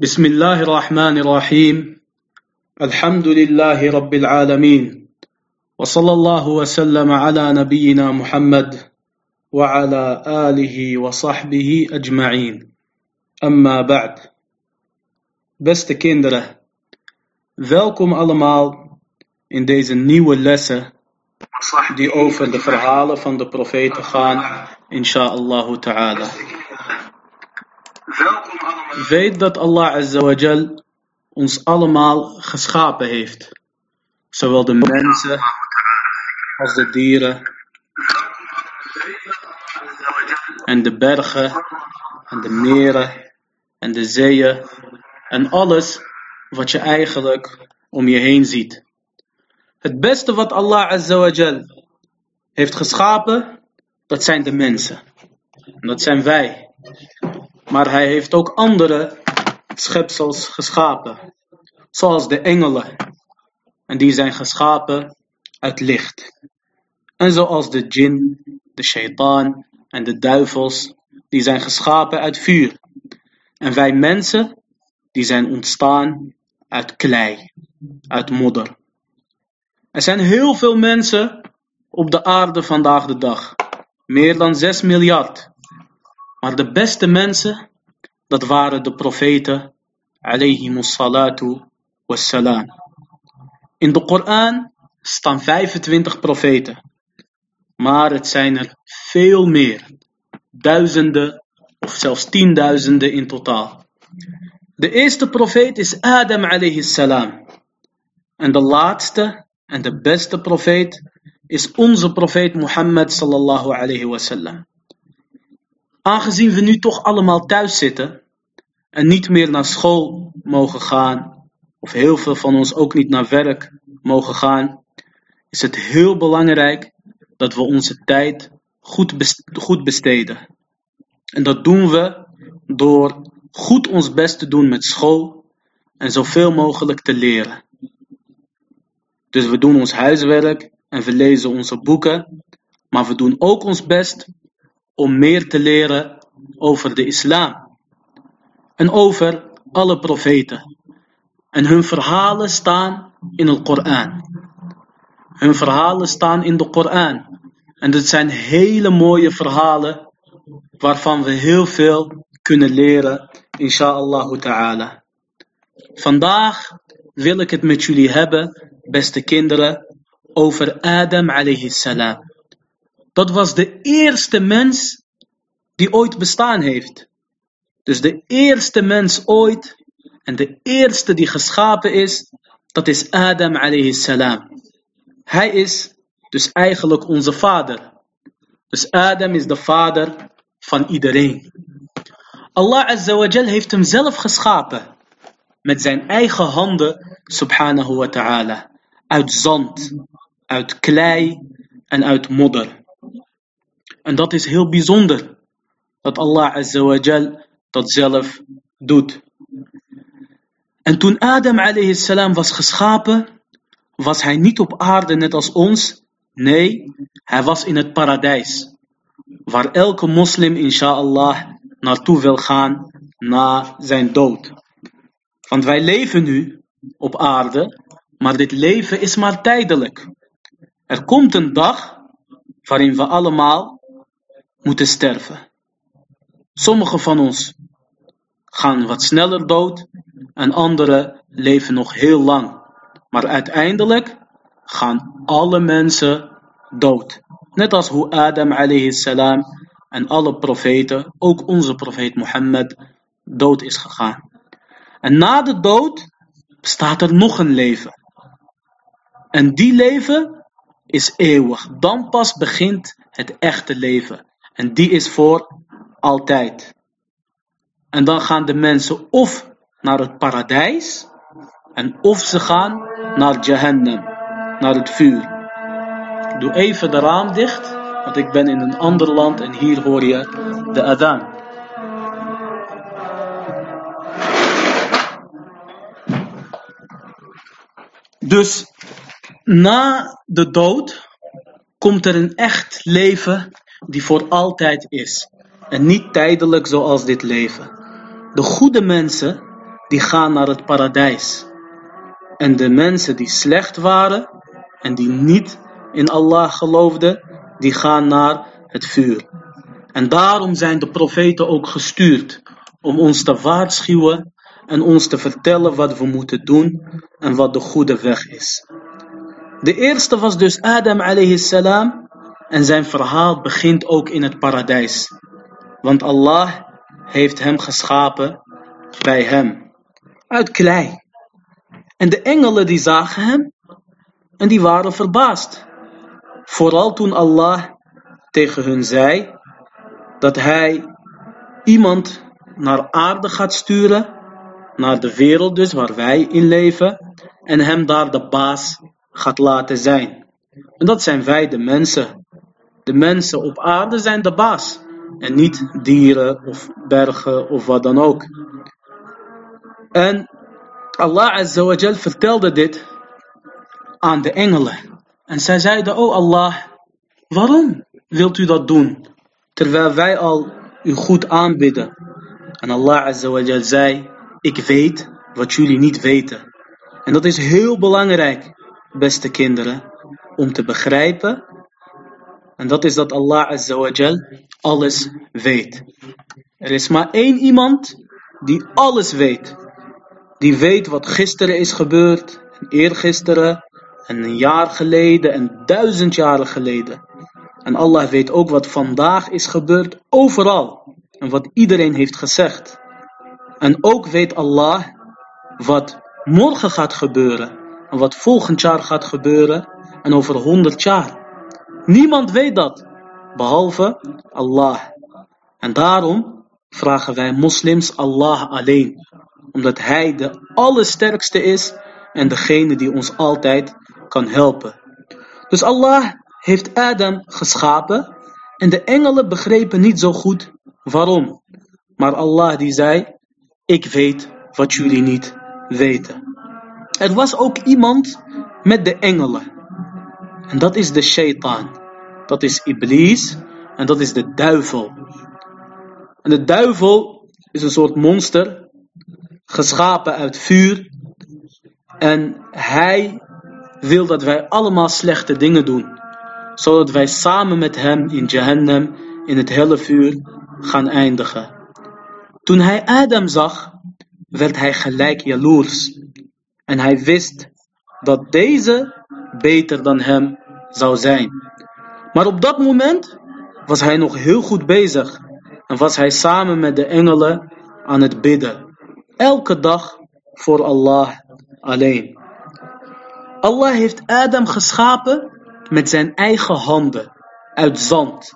بسم الله الرحمن الرحيم الحمد لله رب العالمين وصلى الله وسلم على نبينا محمد وعلى آله وصحبه أجمعين أما بعد بس كندرة welkom allemaal in deze nieuwe lessen die over de verhalen van de profeten gaan, insha'Allah ta'ala. Weet dat Allah Azza wa Jal ons allemaal geschapen heeft. Zowel de mensen als de dieren. En de bergen en de meren en de zeeën en alles wat je eigenlijk om je heen ziet. Het beste wat Allah Azza wa Jal heeft geschapen, dat zijn de mensen. En dat zijn wij. Maar hij heeft ook andere schepsels geschapen. Zoals de engelen. En die zijn geschapen uit licht. En zoals de djinn, de shaitaan en de duivels. Die zijn geschapen uit vuur. En wij mensen, die zijn ontstaan uit klei, uit modder. Er zijn heel veel mensen op de aarde vandaag de dag. Meer dan 6 miljard. Maar de beste mensen, dat waren de profeten, salatu wassalam. In de Koran staan 25 profeten. Maar het zijn er veel meer. Duizenden of zelfs tienduizenden in totaal. De eerste profeet is Adam alayhi salam. En de laatste en de beste profeet is onze profeet Mohammed sallallahu alayhi wasallam. Aangezien we nu toch allemaal thuis zitten en niet meer naar school mogen gaan, of heel veel van ons ook niet naar werk mogen gaan, is het heel belangrijk dat we onze tijd goed besteden. En dat doen we door goed ons best te doen met school en zoveel mogelijk te leren. Dus we doen ons huiswerk en we lezen onze boeken, maar we doen ook ons best om meer te leren over de islam en over alle profeten. En hun verhalen staan in de Koran. Hun verhalen staan in de Koran. En dat zijn hele mooie verhalen waarvan we heel veel kunnen leren, inshallah ta'ala. Vandaag wil ik het met jullie hebben, beste kinderen, over Adam alayhi salam. Dat was de eerste mens die ooit bestaan heeft. Dus de eerste mens ooit en de eerste die geschapen is, dat is Adam alayhi salam. Hij is dus eigenlijk onze vader. Dus Adam is de vader van iedereen. Allah Azza wa Jal heeft hem zelf geschapen. Met zijn eigen handen, subhanahu wa ta'ala. Uit zand, uit klei en uit modder. En dat is heel bijzonder. Dat Allah Azza wa Jal dat zelf doet. En toen Adam alayhi salam was geschapen, was hij niet op aarde net als ons. Nee, hij was in het paradijs. Waar elke moslim inshallah naartoe wil gaan na zijn dood. Want wij leven nu op aarde, maar dit leven is maar tijdelijk. Er komt een dag waarin we allemaal moeten sterven. Sommigen van ons gaan wat sneller dood en anderen leven nog heel lang. Maar uiteindelijk gaan alle mensen dood. Net als hoe Adam alayhi salam en alle profeten, ook onze profeet Mohammed, dood is gegaan. En na de dood bestaat er nog een leven. En die leven is eeuwig. Dan pas begint het echte leven. En die is voor altijd. En dan gaan de mensen of naar het paradijs, en of ze gaan naar Jahannam, naar het vuur. Doe even de raam dicht, want ik ben in een ander land en hier hoor je de adhan. Dus na de dood komt er een echt leven die voor altijd is. En niet tijdelijk zoals dit leven. De goede mensen, die gaan naar het paradijs. En de mensen die slecht waren en die niet in Allah geloofden, die gaan naar het vuur. En daarom zijn de profeten ook gestuurd om ons te waarschuwen en ons te vertellen wat we moeten doen en wat de goede weg is. De eerste was dus Adam alayhi salam en zijn verhaal begint ook in het paradijs. Want Allah heeft hem geschapen bij hem uit klei. En de engelen die zagen hem en die waren verbaasd. Vooral toen Allah tegen hun zei dat hij iemand naar aarde gaat sturen, naar de wereld dus waar wij in leven, en hem daar de baas gaat laten zijn. En dat zijn wij de mensen. De mensen op aarde zijn de baas. En niet dieren of bergen of wat dan ook. En Allah Azza vertelde dit aan de engelen. En zij zeiden, oh Allah, waarom wilt u dat doen? Terwijl wij al u goed aanbidden. En Allah Azza zei, ik weet wat jullie niet weten. En dat is heel belangrijk, beste kinderen, om te begrijpen. En dat is dat Allah Azza alles weet. Er is maar één iemand die alles weet. Die weet wat gisteren is gebeurd, en eergisteren, en een jaar geleden en duizend jaren geleden. En Allah weet ook wat vandaag is gebeurd overal. En wat iedereen heeft gezegd. En ook weet Allah wat morgen gaat gebeuren. En wat volgend jaar gaat gebeuren. En over honderd jaar. Niemand weet dat. Behalve Allah. En daarom vragen wij moslims Allah alleen. Omdat Hij de allersterkste is en degene die ons altijd kan helpen. Dus Allah heeft Adam geschapen en de engelen begrepen niet zo goed waarom. Maar Allah die zei, ik weet wat jullie niet weten. Er was ook iemand met de engelen. En dat is de shaitaan. Dat is Iblis en dat is de duivel. En de duivel is een soort monster, geschapen uit vuur. En hij wil dat wij allemaal slechte dingen doen, zodat wij samen met hem in Jahannam, in het helle vuur, gaan eindigen. Toen hij Adam zag, werd hij gelijk jaloers. En hij wist dat deze beter dan hem zou zijn. Maar op dat moment was hij nog heel goed bezig en was hij samen met de engelen aan het bidden. Elke dag voor Allah alleen. Allah heeft Adam geschapen met zijn eigen handen, uit zand.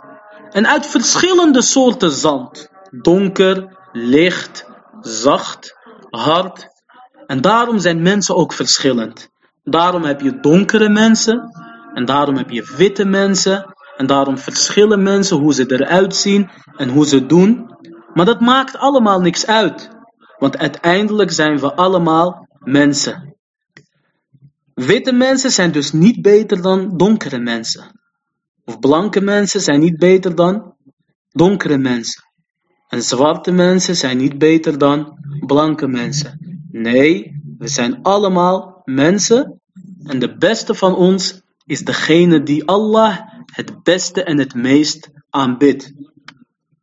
En uit verschillende soorten zand. Donker, licht, zacht, hard. En daarom zijn mensen ook verschillend. Daarom heb je donkere mensen. En daarom heb je witte mensen. En daarom verschillen mensen hoe ze eruit zien en hoe ze doen. Maar dat maakt allemaal niks uit. Want uiteindelijk zijn we allemaal mensen. Witte mensen zijn dus niet beter dan donkere mensen. Of blanke mensen zijn niet beter dan donkere mensen. En zwarte mensen zijn niet beter dan blanke mensen. Nee, we zijn allemaal mensen en de beste van ons is degene die Allah het beste en het meest aanbidt.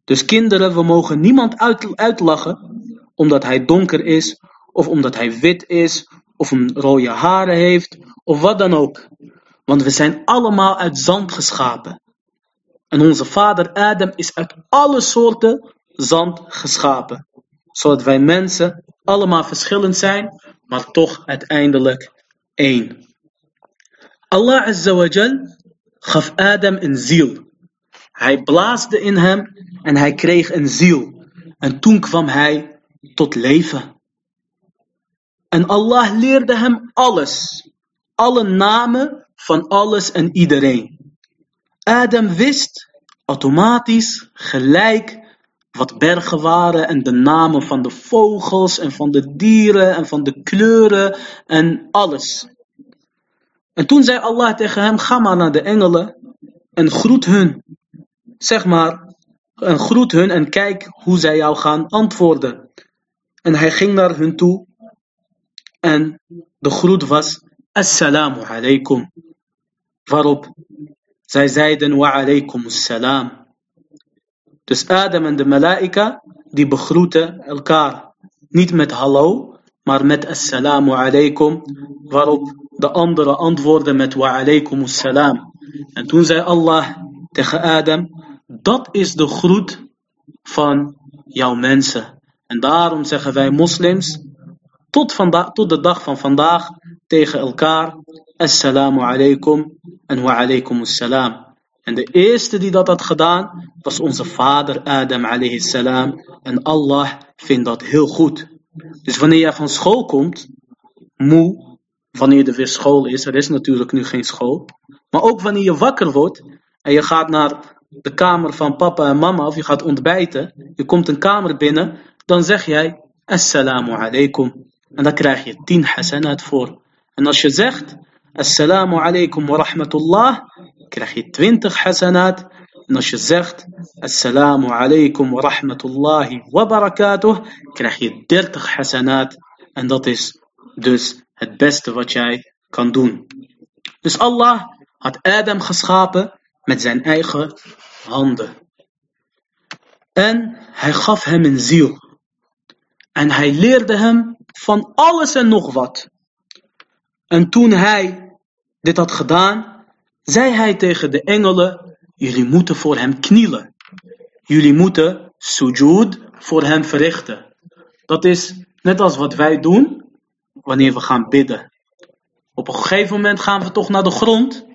Dus kinderen, we mogen niemand uitlachen omdat hij donker is, of omdat hij wit is, of een rode haren heeft, of wat dan ook. Want we zijn allemaal uit zand geschapen. En onze vader Adam is uit alle soorten zand geschapen. Zodat wij mensen allemaal verschillend zijn, maar toch uiteindelijk één. Allah Azza gaf Adam een ziel. Hij blaasde in hem en hij kreeg een ziel. En toen kwam hij tot leven. En Allah leerde hem alles, alle namen van alles en iedereen. Adam wist automatisch gelijk wat bergen waren en de namen van de vogels en van de dieren en van de kleuren en alles. En toen zei Allah tegen hem, ga maar naar de engelen en groet hun. Zeg maar, en groet hun en kijk hoe zij jou gaan antwoorden. En hij ging naar hun toe. En de groet was Assalamu alaikum. Waarop zij zeiden wa alaikum assalam. Dus Adam en de malaika die begroeten elkaar niet met hallo, maar met assalamu alaikum. Waarop de andere antwoorden met wa alaikum assalam. En toen zei Allah tegen Adam, dat is de groet van jouw mensen. En daarom zeggen wij moslims tot, vandaag, tot de dag van vandaag tegen elkaar Assalamu alaikum en wa alaikum assalam. En de eerste die dat had gedaan was onze vader Adam alayhi salam. En Allah vindt dat heel goed. Dus wanneer je van school komt, moe, wanneer er weer school is, er is natuurlijk nu geen school. Maar ook wanneer je wakker wordt en je gaat naar de kamer van papa en mama of je gaat ontbijten, je komt een kamer binnen, dan zeg jij Assalamu alaikum. En dan krijg je tien hasanat voor. En als je zegt Assalamu alaikum wa rahmatullah, krijg je 20 hasanat. En als je zegt Assalamu alaikum wa rahmatullahi wa barakatuh, krijg je 30 hasanat. En dat is dus het beste wat jij kan doen. Dus Allah had Adam geschapen met zijn eigen handen. En hij gaf hem een ziel. En hij leerde hem van alles en nog wat. En toen hij dit had gedaan, zei hij tegen de engelen, jullie moeten voor hem knielen. Jullie moeten sujud voor hem verrichten. Dat is net als wat wij doen wanneer we gaan bidden. Op een gegeven moment gaan we toch naar de grond.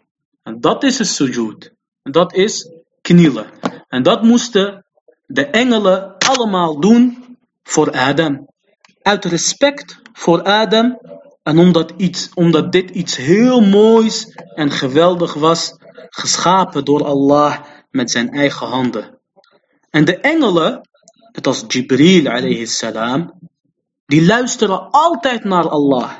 En dat is een sujud. En dat is knielen. En dat moesten de engelen allemaal doen voor Adam. Uit respect voor Adam en omdat, iets, omdat dit iets heel moois en geweldig was, geschapen door Allah met zijn eigen handen. En de engelen, net als Jibril alayhi salam, die luisteren altijd naar Allah.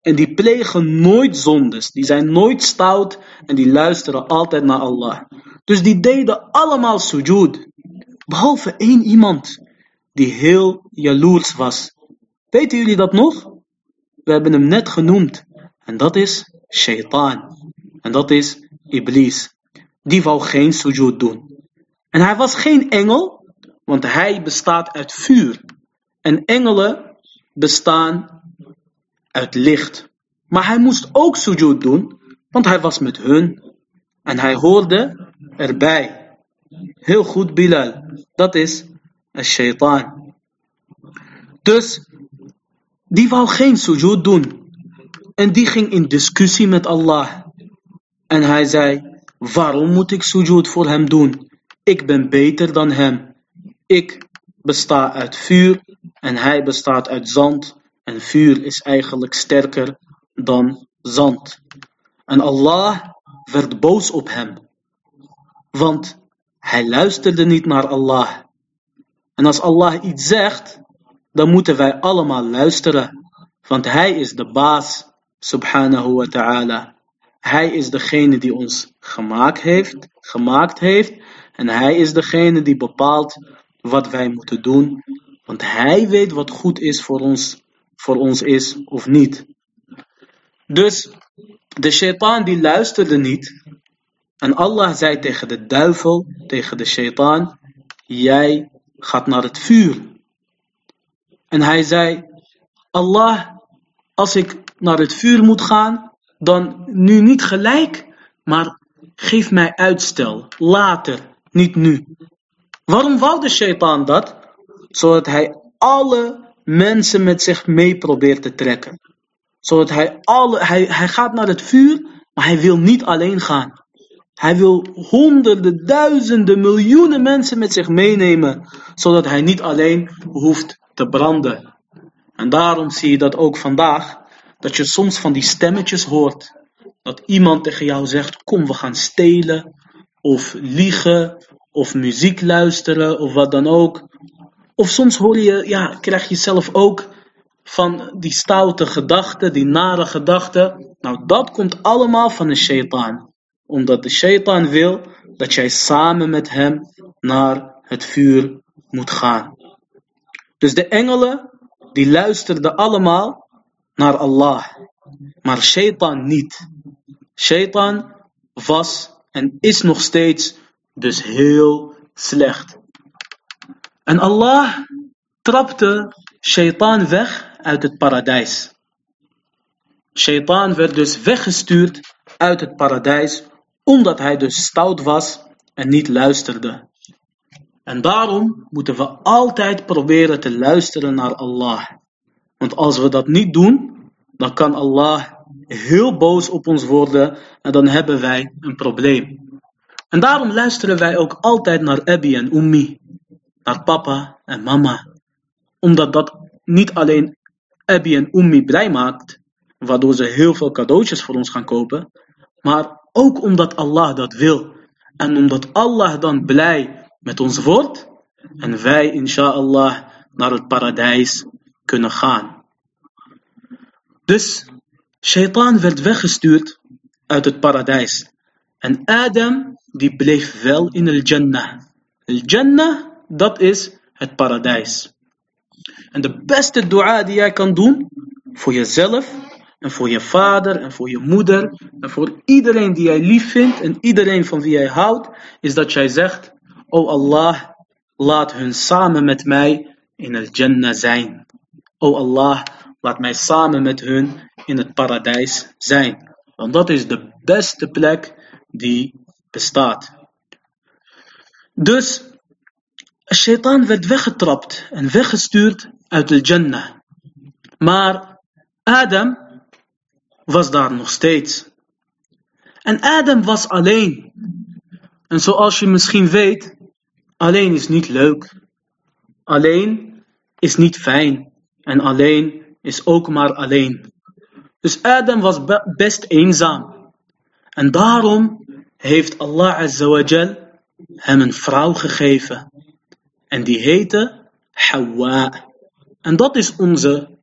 En die plegen nooit zondes, die zijn nooit stout en die luisteren altijd naar Allah. Dus die deden allemaal sujud, behalve één iemand die heel jaloers was. Weten jullie dat nog? We hebben hem net genoemd. En dat is shaitaan. En dat is Iblis. Die wou geen sujud doen. En hij was geen engel, want hij bestaat uit vuur. En engelen bestaan uit licht. Maar hij moest ook sujud doen, want hij was met hun. En hij hoorde erbij. Heel goed, Bilal. Dat is een shaitaan. Dus die wou geen sujud doen. En die ging in discussie met Allah. En hij zei, waarom moet ik sujud voor hem doen? Ik ben beter dan hem. Ik besta uit vuur en hij bestaat uit zand. En vuur is eigenlijk sterker dan zand. En Allah werd boos op hem. Want hij luisterde niet naar Allah. En als Allah iets zegt, dan moeten wij allemaal luisteren. Want Hij is de baas, subhanahu wa ta'ala. Hij is degene die ons gemaakt heeft, gemaakt heeft. En Hij is degene die bepaalt wat wij moeten doen. Want Hij weet wat goed is voor ons, voor ons is of niet. Dus de shaitaan die luisterde niet. En Allah zei tegen de duivel, tegen de shaitaan, jij gaat naar het vuur. En hij zei, Allah, als ik naar het vuur moet gaan, dan nu niet gelijk, maar geef mij uitstel, later, niet nu. Waarom wou de shaitaan dat? Zodat hij alle mensen met zich mee probeert te trekken. Zodat hij alle, hij, hij gaat naar het vuur, maar hij wil niet alleen gaan. Hij wil honderden, duizenden, miljoenen mensen met zich meenemen, zodat hij niet alleen hoeft te branden. En daarom zie je dat ook vandaag, dat je soms van die stemmetjes hoort. Dat iemand tegen jou zegt, kom we gaan stelen, of liegen, of muziek luisteren, of wat dan ook. Of soms hoor je, ja, krijg je zelf ook van die stoute gedachten, die nare gedachten. Nou, dat komt allemaal van de shaitaan. Omdat de shaitaan wil dat jij samen met hem naar het vuur moet gaan. Dus de engelen die luisterden allemaal naar Allah. Maar shaitan niet. Shaitan was en is nog steeds dus heel slecht. En Allah trapte shaitan weg uit het paradijs. Shaitan werd dus weggestuurd uit het paradijs omdat hij dus stout was en niet luisterde. En daarom moeten we altijd proberen te luisteren naar Allah. Want als we dat niet doen, dan kan Allah heel boos op ons worden en dan hebben wij een probleem. En daarom luisteren wij ook altijd naar Abi en Ummi, naar papa en mama. Omdat dat niet alleen Abi en Ummi blij maakt, waardoor ze heel veel cadeautjes voor ons gaan kopen, maar ook omdat Allah dat wil. En omdat Allah dan blij met ons wordt en wij inshallah naar het paradijs kunnen gaan. Dus Shaitan werd weggestuurd uit het paradijs. En Adam die bleef wel in el Jannah. El Jannah, dat is het paradijs. En de beste dua die jij kan doen voor jezelf en voor je vader en voor je moeder en voor iedereen die jij lief vindt en iedereen van wie jij houdt, is dat jij zegt, O Allah, laat hun samen met mij in el Jannah zijn. O Allah, laat mij samen met hun in het paradijs zijn. Want dat is de beste plek die bestaat. Dus Shaitan werd weggetrapt en weggestuurd uit de Jannah. Maar Adam was daar nog steeds. En Adam was alleen. En zoals je misschien weet, alleen is niet leuk. Alleen is niet fijn. En alleen is ook maar alleen. Dus Adam was best eenzaam. En daarom heeft Allah Azawajal hem een vrouw gegeven. En die heette Hawa. En dat is onze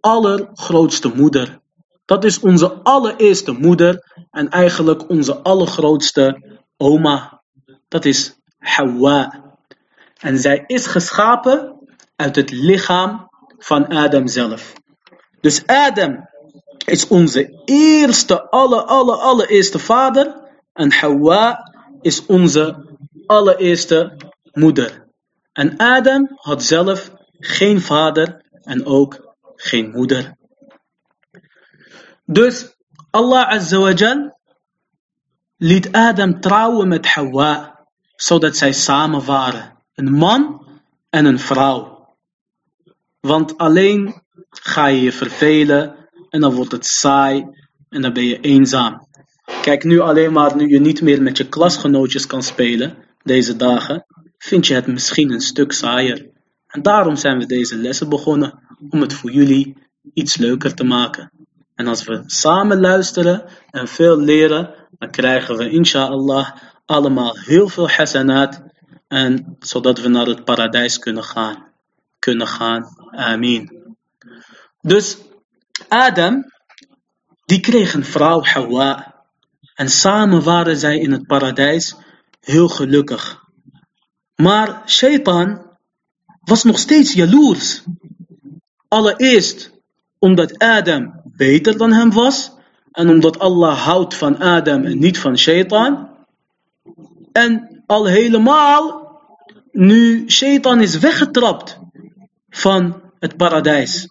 allergrootste moeder. Dat is onze allereerste moeder en eigenlijk onze allergrootste oma. Dat is Hawa. En zij is geschapen uit het lichaam van Adam zelf. Dus Adam is onze eerste, alle, alle, allereerste vader. En Hawa is onze allereerste moeder. En Adam had zelf geen vader en ook geen moeder. Dus Allah Azawajal liet Adam trouwen met Hawa, zodat zij samen waren. Een man en een vrouw. Want alleen ga je je vervelen en dan wordt het saai en dan ben je eenzaam. Kijk nu alleen maar nu je niet meer met je klasgenootjes kan spelen deze dagen, vind je het misschien een stuk saaier. En daarom zijn we deze lessen begonnen om het voor jullie iets leuker te maken. En als we samen luisteren en veel leren, dan krijgen we inshallah allemaal heel veel hasanat. En zodat we naar het paradijs kunnen gaan. Kunnen gaan. Amin. Dus Adam, die kreeg een vrouw Hawa. En samen waren zij in het paradijs heel gelukkig. Maar Shaitan was nog steeds jaloers. Allereerst omdat Adam beter dan hem was. En omdat Allah houdt van Adam en niet van Shaitan. En al helemaal nu Shaitan is weggetrapt van het paradijs.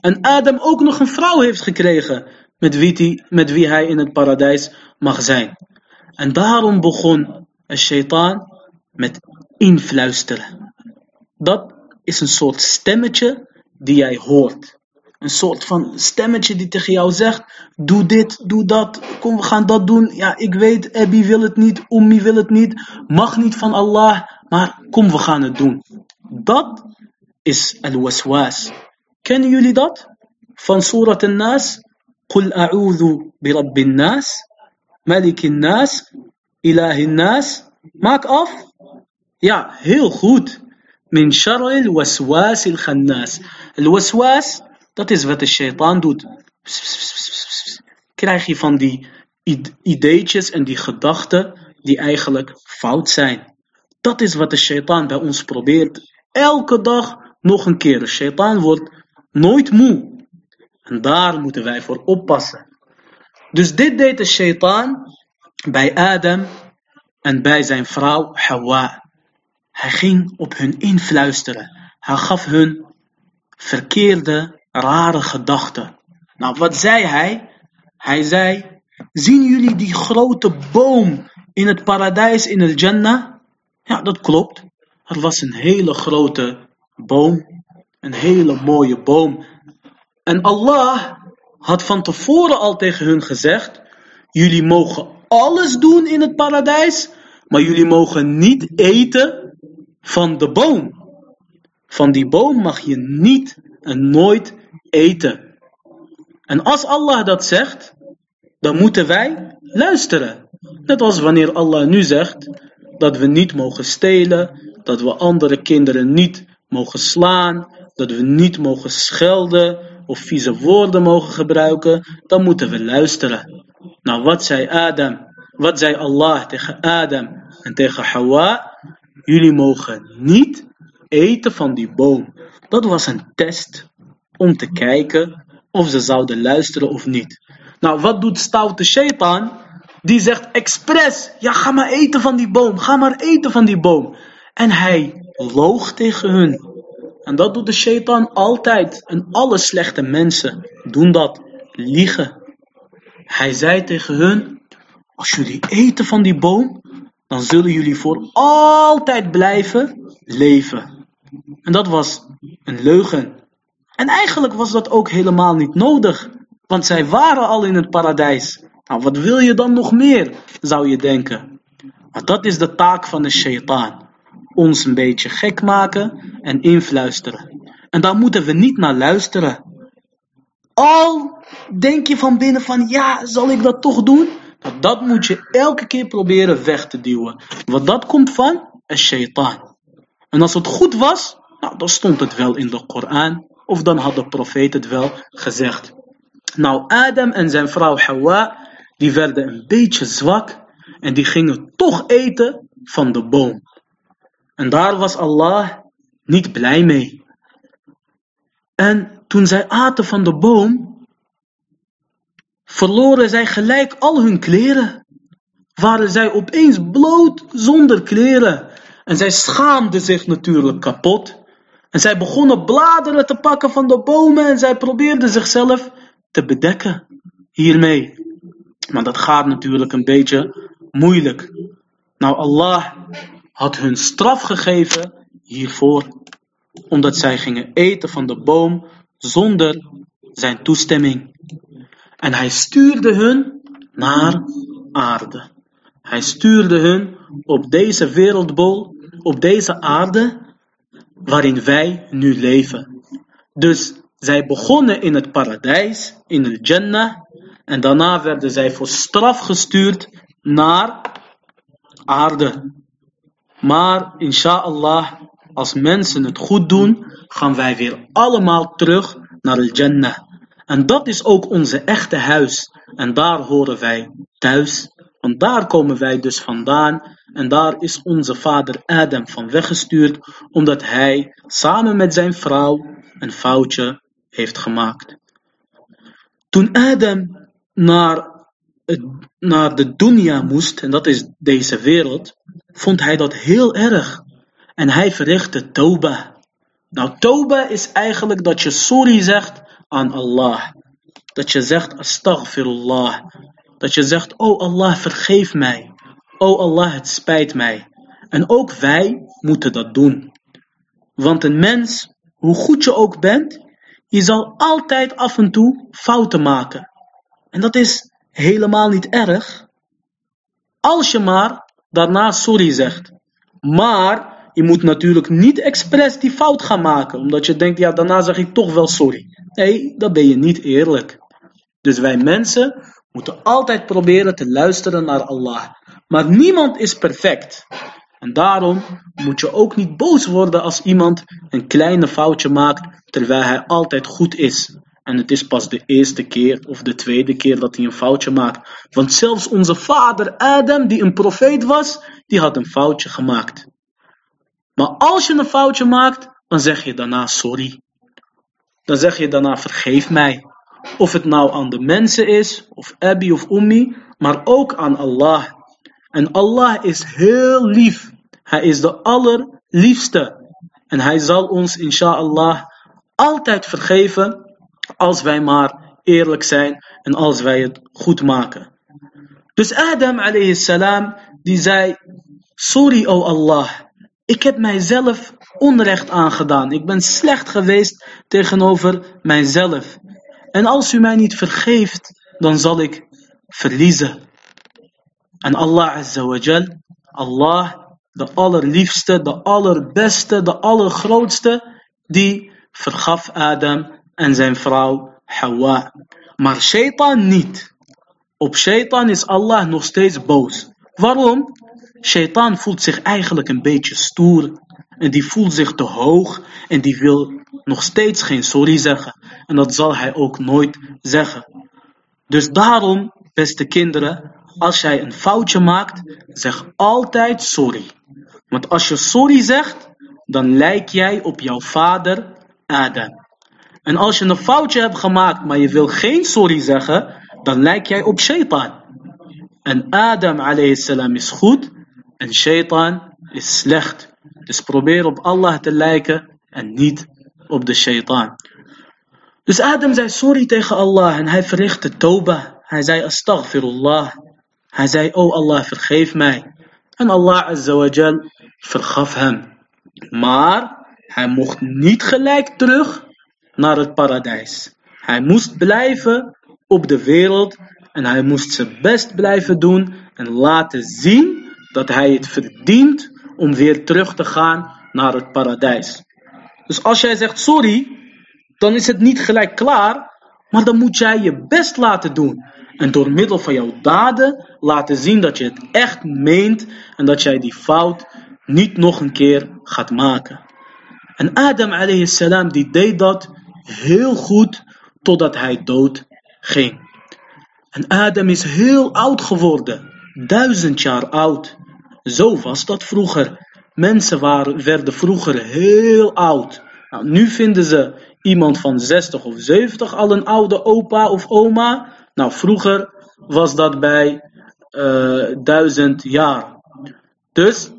En Adam ook nog een vrouw heeft gekregen met wie, hij in het paradijs mag zijn. En daarom begon een shaitaan met influisteren. Dat is een soort stemmetje die jij hoort. Een soort van stemmetje die tegen jou zegt: Doe dit, doe dat, kom we gaan dat doen. Ja, ik weet, Abby wil het niet, Ummi wil het niet, mag niet van Allah, maar kom we gaan het doen. Dat is al-waswas. Kennen jullie dat? Van Surat al-Nas. قل أعوذ برب الناس ملك الناس إله الناس Maak af. Ja, heel goed. Min sharril waswasil khannas. El waswas, dat is wat de shaitaan doet. Krijg je van die ideetjes en die gedachten die eigenlijk fout zijn. Dat is wat de shaitaan bij ons probeert elke dag nog een keer. De shaitaan wordt nooit moe. En daar moeten wij voor oppassen. Dus dit deed de shaitaan bij Adam en bij zijn vrouw Hawa. Hij ging op hun influisteren. Hij gaf hun verkeerde, rare gedachten. Nou, wat zei hij? Hij zei, zien jullie die grote boom in het paradijs in el Jannah? Ja, dat klopt. Er was een hele grote boom. Een hele mooie boom. En Allah had van tevoren al tegen hun gezegd, jullie mogen alles doen in het paradijs, maar jullie mogen niet eten van de boom. Van die boom mag je niet en nooit eten. En als Allah dat zegt, dan moeten wij luisteren. Net als wanneer Allah nu zegt dat we niet mogen stelen, dat we andere kinderen niet mogen slaan, dat we niet mogen schelden of vieze woorden mogen gebruiken, dan moeten we luisteren. Nou, wat zei Adam? Wat zei Allah tegen Adam en tegen Hawa? Jullie mogen niet eten van die boom. Dat was een test om te kijken of ze zouden luisteren of niet. Nou, wat doet stoute shaitan? Die zegt expres, ja ga maar eten van die boom, ga maar eten van die boom. En hij loog tegen hun. En dat doet de shaitan altijd. En alle slechte mensen doen dat, liegen. Hij zei tegen hun, als jullie eten van die boom, dan zullen jullie voor altijd blijven leven. En dat was een leugen. En eigenlijk was dat ook helemaal niet nodig, want zij waren al in het paradijs. Nou, wat wil je dan nog meer, zou je denken. Maar dat is de taak van de shaitaan. Ons een beetje gek maken en influisteren. En daar moeten we niet naar luisteren. Al denk je van binnen van ja, zal ik dat toch doen? Nou, dat moet je elke keer proberen weg te duwen. Want dat komt van een shaitaan. En als het goed was, nou, dan stond het wel in de Koran. Of dan had de profeet het wel gezegd. Nou, Adam en zijn vrouw Hawa, die werden een beetje zwak. En die gingen toch eten van de boom. En daar was Allah niet blij mee. En toen zij aten van de boom, verloren zij gelijk al hun kleren. Waren zij opeens bloot zonder kleren. En zij schaamden zich natuurlijk kapot. En zij begonnen bladeren te pakken van de bomen en zij probeerden zichzelf te bedekken hiermee. Maar dat gaat natuurlijk een beetje moeilijk. Nou, Allah had hun straf gegeven hiervoor, omdat zij gingen eten van de boom zonder zijn toestemming. En hij stuurde hun naar aarde. Hij stuurde hun op deze wereldbol, op deze aarde, waarin wij nu leven. Dus zij begonnen in het paradijs, in de Jannah, en daarna werden zij voor straf gestuurd naar aarde. Maar inshallah, als mensen het goed doen, gaan wij weer allemaal terug naar de Jannah. En dat is ook onze echte huis. En daar horen wij thuis. Want daar komen wij dus vandaan. En daar is onze vader Adam van weggestuurd. Omdat hij samen met zijn vrouw een foutje heeft gemaakt. Toen Adam naar, naar de dunya moest, en dat is deze wereld, vond hij dat heel erg. En hij verrichtte toba. Nou, toba is eigenlijk dat je sorry zegt aan Allah. Dat je zegt astaghfirullah. Dat je zegt, oh Allah vergeef mij. Oh Allah het spijt mij. En ook wij moeten dat doen. Want een mens, hoe goed je ook bent, je zal altijd af en toe fouten maken. En dat is helemaal niet erg. Als je maar daarna sorry zegt. Maar je moet natuurlijk niet expres die fout gaan maken, omdat je denkt, ja, daarna zeg ik toch wel sorry. Nee, dan ben je niet eerlijk. Dus wij mensen moeten altijd proberen te luisteren naar Allah. Maar niemand is perfect. En daarom moet je ook niet boos worden als iemand een kleine foutje maakt terwijl hij altijd goed is. En het is pas de eerste keer of de tweede keer dat hij een foutje maakt. Want zelfs onze vader Adam, die een profeet was, die had een foutje gemaakt. Maar als je een foutje maakt, dan zeg je daarna sorry. Dan zeg je daarna vergeef mij. Of het nou aan de mensen is, of Abi of Ummi, maar ook aan Allah. En Allah is heel lief. Hij is de allerliefste. En hij zal ons, inshallah, altijd vergeven als wij maar eerlijk zijn en als wij het goed maken. Dus Adam alayhi salam, die zei, sorry o Allah, ik heb mijzelf onrecht aangedaan. Ik ben slecht geweest tegenover mijzelf. En als u mij niet vergeeft, dan zal ik verliezen. En Allah Azza wa Jal, Allah, de allerliefste, de allerbeste, de allergrootste, die vergaf Adam en zijn vrouw Hawa. Maar shaitan niet. Op shaitan is Allah nog steeds boos. Waarom? Shaitan voelt zich eigenlijk een beetje stoer. En die voelt zich te hoog. En die wil nog steeds geen sorry zeggen. En dat zal hij ook nooit zeggen. Dus daarom, beste kinderen, als jij een foutje maakt, zeg altijd sorry. Want als je sorry zegt, dan lijk jij op jouw vader Adam. En als je een foutje hebt gemaakt, maar je wil geen sorry zeggen, dan lijk jij op shaitan. En Adam salam is goed en shaitan is slecht. Dus probeer op Allah te lijken en niet op de shaitan. Dus Adam zei sorry tegen Allah en hij verrichtte toba. Hij zei astaghfirullah. Hij zei, oh Allah, vergeef mij. En Allah azawajal vergaf hem. Maar hij mocht niet gelijk terug naar het paradijs. Hij moest blijven op de wereld en hij moest zijn best blijven doen en laten zien dat hij het verdient om weer terug te gaan naar het paradijs. Dus als jij zegt sorry, dan is het niet gelijk klaar, maar dan moet jij je best laten doen. En door middel van jouw daden laten zien dat je het echt meent en dat jij die fout niet nog een keer gaat maken. En Adam alayhi salam die deed dat heel goed totdat hij dood ging. En Adam is heel oud geworden, duizend jaar oud. Zo was dat vroeger. Mensen waren, werden vroeger heel oud. Nou, nu vinden ze iemand van 60 of 70 al een oude opa of oma. Nou, vroeger was dat bij uh, duizend jaar. Dus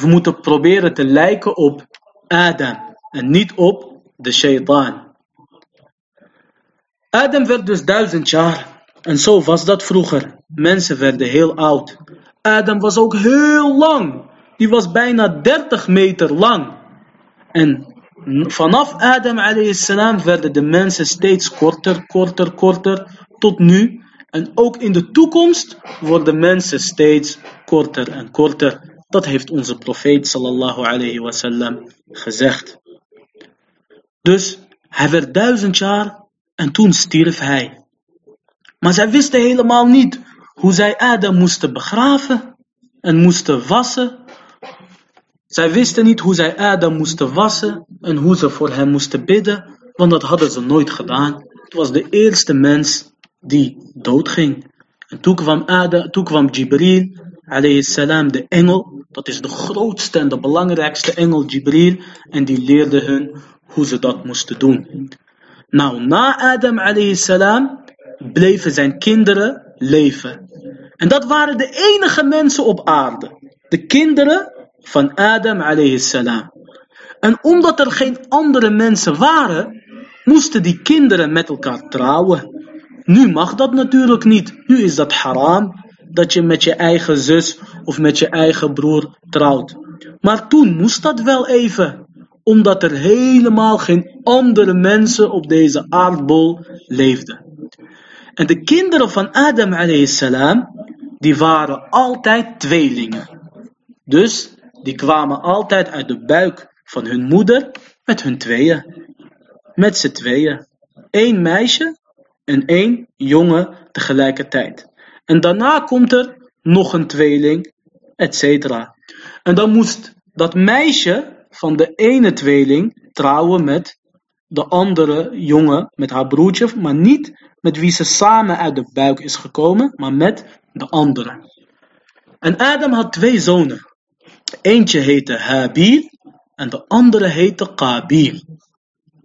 we moeten proberen te lijken op Adam en niet op de shaitaan. Adam werd dus duizend jaar. En zo was dat vroeger. Mensen werden heel oud. Adam was ook heel lang. Die was bijna 30 meter lang. En vanaf Adam salam werden de mensen steeds korter, korter, korter. Tot nu. En ook in de toekomst worden mensen steeds korter en korter. Dat heeft onze profeet sallallahu alayhi wasallam gezegd. Dus hij werd duizend jaar en toen stierf hij. Maar zij wisten helemaal niet hoe zij Adam moesten begraven en moesten wassen. Zij wisten niet hoe zij Adam moesten wassen en hoe ze voor hem moesten bidden, want dat hadden ze nooit gedaan. Het was de eerste mens die doodging. En toen kwam, Adam, toen kwam Jibril, salam, de engel. Dat is de grootste en de belangrijkste engel, Jibril. En die leerde hun hoe ze dat moesten doen. Nou, na Adam alayhi bleven zijn kinderen leven. En dat waren de enige mensen op aarde. De kinderen van Adam alayhi salam. En omdat er geen andere mensen waren, moesten die kinderen met elkaar trouwen. Nu mag dat natuurlijk niet. Nu is dat haram dat je met je eigen zus of met je eigen broer trouwt. Maar toen moest dat wel even omdat er helemaal geen andere mensen op deze aardbol leefden. En de kinderen van Adam salam, die waren altijd tweelingen. Dus die kwamen altijd uit de buik van hun moeder met hun tweeën. Met z'n tweeën. Eén meisje en één jongen tegelijkertijd. En daarna komt er nog een tweeling, etc. En dan moest dat meisje van de ene tweeling trouwen met de andere jongen, met haar broertje, maar niet met wie ze samen uit de buik is gekomen, maar met de andere. En Adam had twee zonen. Eentje heette Habil en de andere heette Qabil.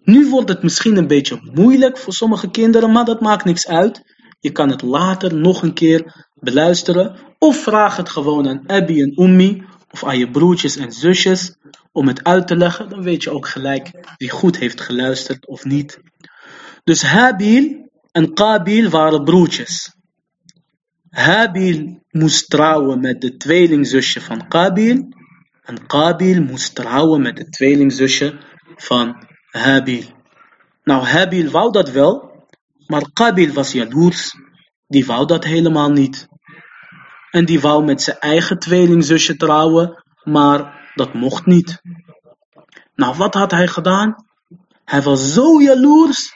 Nu wordt het misschien een beetje moeilijk voor sommige kinderen, maar dat maakt niks uit. Je kan het later nog een keer beluisteren of vraag het gewoon aan Abby en Ummi of aan je broertjes en zusjes om het uit te leggen. Dan weet je ook gelijk wie goed heeft geluisterd of niet. Dus Habil en Qabil waren broertjes. Habil moest trouwen met de tweelingzusje van Qabil en Qabil moest trouwen met de tweelingzusje van Habil. Nou, Habil wou dat wel, maar Qabil was jaloers. Die wou dat helemaal niet. En die wou met zijn eigen tweelingzusje trouwen, maar dat mocht niet. Nou, wat had hij gedaan? Hij was zo jaloers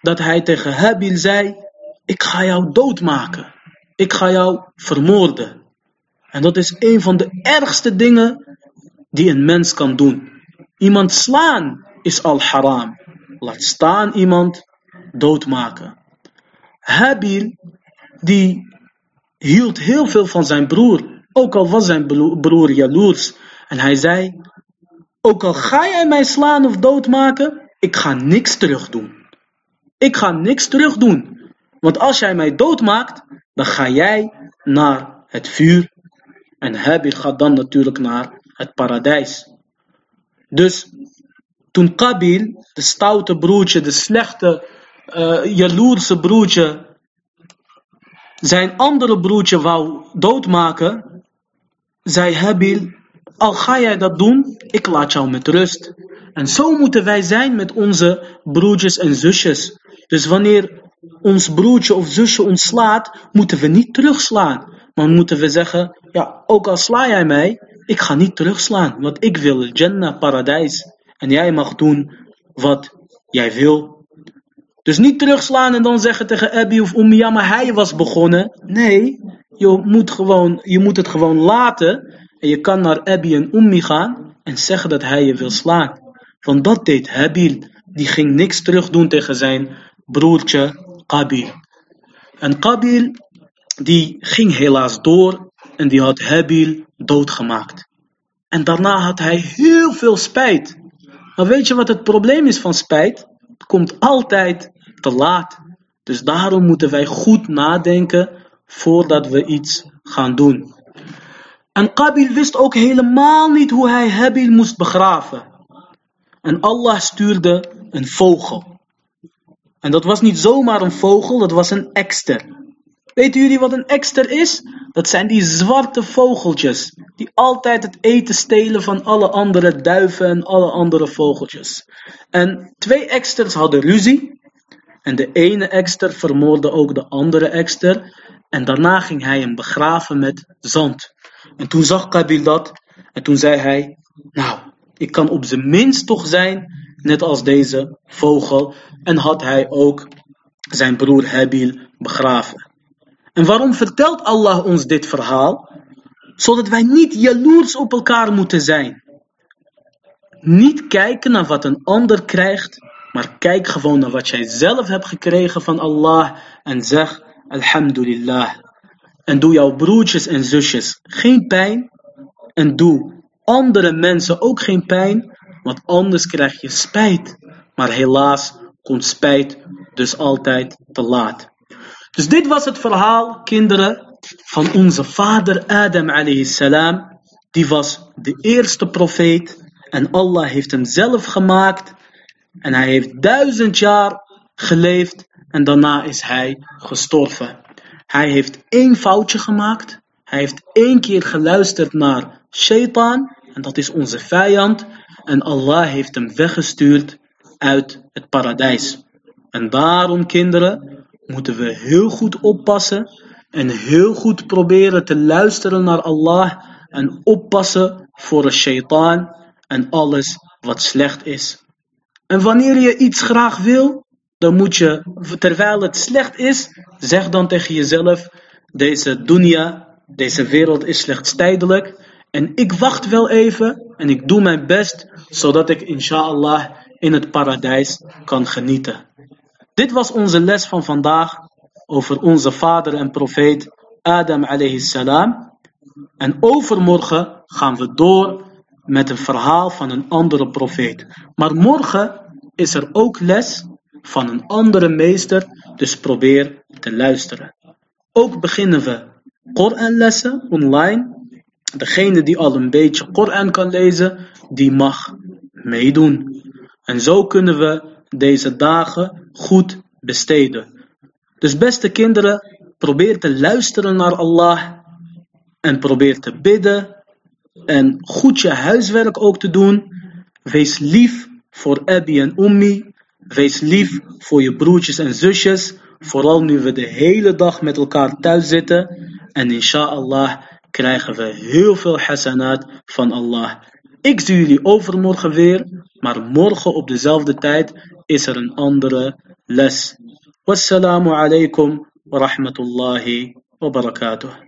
dat hij tegen Habil zei: Ik ga jou doodmaken. Ik ga jou vermoorden. En dat is een van de ergste dingen die een mens kan doen. Iemand slaan is al haram. Laat staan iemand doodmaken. Habil, die hield heel veel van zijn broer. Ook al was zijn broer jaloers. En hij zei, ook al ga jij mij slaan of doodmaken, ik ga niks terug doen. Ik ga niks terug doen. Want als jij mij doodmaakt, dan ga jij naar het vuur. En Habil gaat dan natuurlijk naar het paradijs. Dus toen Qabil, de stoute broertje, de slechte, uh, jaloerse broertje, zijn andere broertje wou doodmaken, zei Habil, al ga jij dat doen, ik laat jou met rust. En zo moeten wij zijn met onze broertjes en zusjes. Dus wanneer ons broertje of zusje ons slaat, moeten we niet terugslaan. Maar moeten we zeggen, ja, ook al sla jij mij, ik ga niet terugslaan. Want ik wil Jannah, paradijs. En jij mag doen wat jij wil. Dus niet terugslaan en dan zeggen tegen Abby of Ummi, maar hij was begonnen. Nee, je moet, gewoon, je moet het gewoon laten. En je kan naar Abby en Ummi gaan en zeggen dat hij je wil slaan. Want dat deed Habil. Die ging niks terug doen tegen zijn broertje Qabil. En Qabil, die ging helaas door en die had Habil doodgemaakt. En daarna had hij heel veel spijt. Maar weet je wat het probleem is van spijt? Het komt altijd te laat. Dus daarom moeten wij goed nadenken voordat we iets gaan doen. En Qabil wist ook helemaal niet hoe hij Habil moest begraven. En Allah stuurde een vogel. En dat was niet zomaar een vogel, dat was een ekster. Weten jullie wat een ekster is? Dat zijn die zwarte vogeltjes, die altijd het eten stelen van alle andere duiven en alle andere vogeltjes. En twee eksters hadden ruzie. En de ene ekster vermoordde ook de andere ekster. En daarna ging hij hem begraven met zand. En toen zag Kabil dat. En toen zei hij, nou, ik kan op zijn minst toch zijn, net als deze vogel. En had hij ook zijn broer Habil begraven. En waarom vertelt Allah ons dit verhaal? Zodat wij niet jaloers op elkaar moeten zijn. Niet kijken naar wat een ander krijgt, maar kijk gewoon naar wat jij zelf hebt gekregen van Allah en zeg Alhamdulillah. En doe jouw broertjes en zusjes geen pijn en doe andere mensen ook geen pijn, want anders krijg je spijt. Maar helaas komt spijt dus altijd te laat. Dus dit was het verhaal, kinderen, van onze vader Adam alayhi salam. Die was de eerste profeet en Allah heeft hem zelf gemaakt. En hij heeft duizend jaar geleefd en daarna is hij gestorven. Hij heeft één foutje gemaakt. Hij heeft één keer geluisterd naar Shaitan. En dat is onze vijand. En Allah heeft hem weggestuurd uit het paradijs. En daarom, kinderen, moeten we heel goed oppassen en heel goed proberen te luisteren naar Allah en oppassen voor de shaitaan en alles wat slecht is. En wanneer je iets graag wil, dan moet je, terwijl het slecht is, zeg dan tegen jezelf, deze dunya, deze wereld is slechts tijdelijk en ik wacht wel even en ik doe mijn best, zodat ik inshallah in het paradijs kan genieten. Dit was onze les van vandaag over onze vader en profeet Adam alayhi salam. En overmorgen gaan we door met een verhaal van een andere profeet. Maar morgen is er ook les van een andere meester, dus probeer te luisteren. Ook beginnen we Koranlessen online. Degene die al een beetje Koran kan lezen, die mag meedoen. En zo kunnen we deze dagen goed besteden. Dus beste kinderen, probeer te luisteren naar Allah en probeer te bidden en goed je huiswerk ook te doen. Wees lief voor Abby en Ummi. Wees lief voor je broertjes en zusjes. Vooral nu we de hele dag met elkaar thuis zitten. En inshallah krijgen we heel veel hasanat van Allah. Ik zie jullie overmorgen weer, maar morgen op dezelfde tijd is er een andere les. Wassalamu alaikum wa rahmatullahi wa barakatuh.